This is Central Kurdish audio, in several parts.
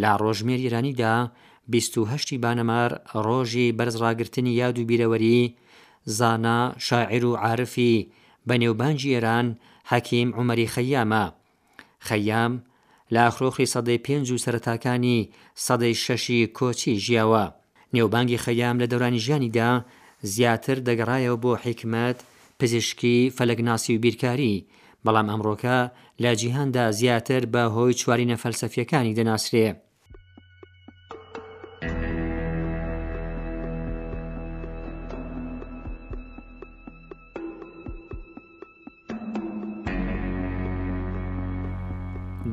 لە ڕۆژژمێری ئێرانیدا بیست و هەشتی بانەمار ڕۆژی بەرز ڕاگرتنی یاد و بیرەوەری زانا، شاعیر و عارفی بەنێوبانگی ئێران حەکیم عومەری خەییامە. خەییام لە ئاخرۆخری سەدەی پێنج و سەرەتاکانی سەدەی شەشی کۆچی ژیاوە. نێوبانگی خەیام لە دەورانی ژیانیدا زیاتر دەگەڕایەوە بۆ حیکمەت، پزیشکی، فەلەکناسی و بیرکاری، بەڵام ئەمڕۆکە لە جیهاندا زیاتر بە هۆی چوارینە فەلسەفییەکانی دەناسرێ.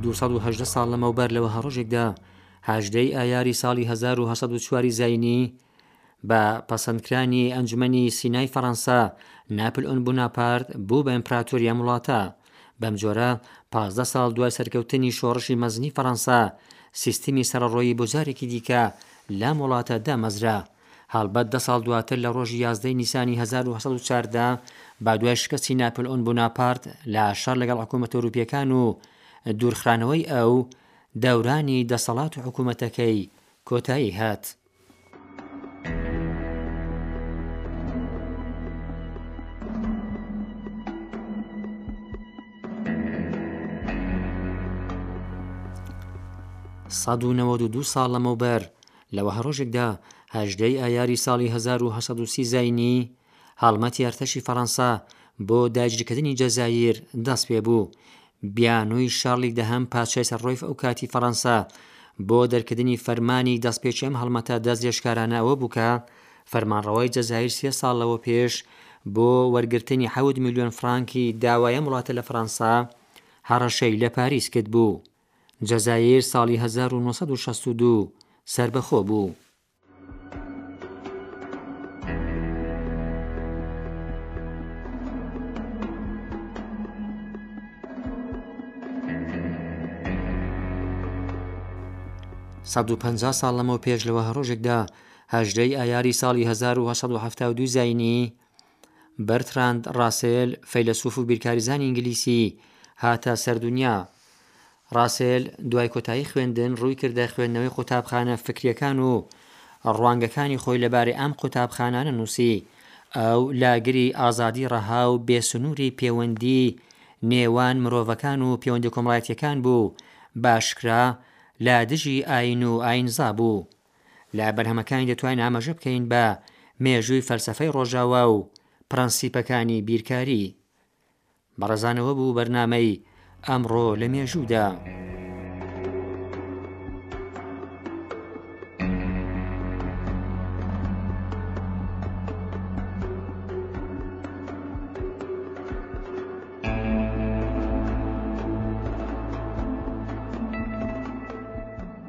دوو سەد و هەژدە ساڵ لەمەوبەر لە وەها ڕۆژێکدا، هاژدە ی ئایاری ساڵی هەزار و هەشت سەد و چوار ی زاینی، بە پەسەندکرانی ئەنجومەنی سینای فەرەنسا، ناپل ئۆن بوناپارت بوو بە ئیمپراتۆری ئەم وڵاتە. بەم جۆرە پازدە ساڵ دوای سەرکەوتنی شۆڕشی مەزنی فەرەنسا، سیستمی سەرەڕۆیی بۆ جارێکی دیکە لام وڵاتە دامەزرا. هەڵبەت دە ساڵ دواتر لە ڕۆژی یازدە ی نیسانی هەزار و هەشت سەد و چاردە بە دوای شکستی ناپل ئۆن بوناپارت لە شەڕ لەگەڵ حکوومەتە ئەورووپییەکان و دوورخرانەوەی ئەو، دەورانی دەسەڵات و حکوومەتەکەی کۆتایی هات. سەد و نەوەد و دوو ساڵ لەمەوبەر لە وەها ڕۆژێکدا هەژدەی ئایاری ساڵی هەزار و هەشت سەد و سی زاینیی، هەڵمەتی ئەرتەشی فەڕەنسا بۆ داگیرکردنی جەزایر دەست پێ بوو بیانووی شارلی دەهەم پادشای سەرڕۆیف ئەو کاتی فەڕەنسا بۆ دەرکردنی فەرمانی دەستپێکی ئەم هەڵمەتە دەست لێشکارانە ئەوە بوو کە فەرمانڕەوای جەزایر سێ ساڵ لەوە پێش بۆ وەرگرتنی حەوت ملیۆن فڕانکی داوای ئەم وڵاتە لە فەڕەنسا هەڕەشەی لە پاریس کردبوو جەزایر ساڵی هەزار و نۆ سەد و شەست و دوو سەربەخۆ بوو. سەد و پەنجا ساڵ لەمەو پێش لەوە هەڕۆژێکدا هەژدەی ئایاری ساڵی 1970 زینی بەرتراند ڕاسێل فەیلەسوف و بیرکاریزانی ئینگلیسی هاتە سەر دونیا. ڕاسێل دوای کۆتایی خوێندن ڕووی کردە خوێندنەوەی قوتابخانە فکریەکان و ڕوانگەکانی خۆی لەبارەی ئەم قوتابخانانە نووسی ئەو لاگری ئازادی ڕەها و بێسنووری پێوەندی نێوان مرۆڤەکان و پێوەندیە کۆمەڵایەتیەکان بوو باشکرا لە دژی ئاین و ئاینزا بوو. لە بەرهەمەکانی دەتوانین ئاماژە بکەین بە مێژووی فەلسەفەی ڕۆژاوا و پرەنسیپەکانی بیرکاری بەڕزانەوە بوو بەرنمەی ئەمڕۆ لە مێژوودا.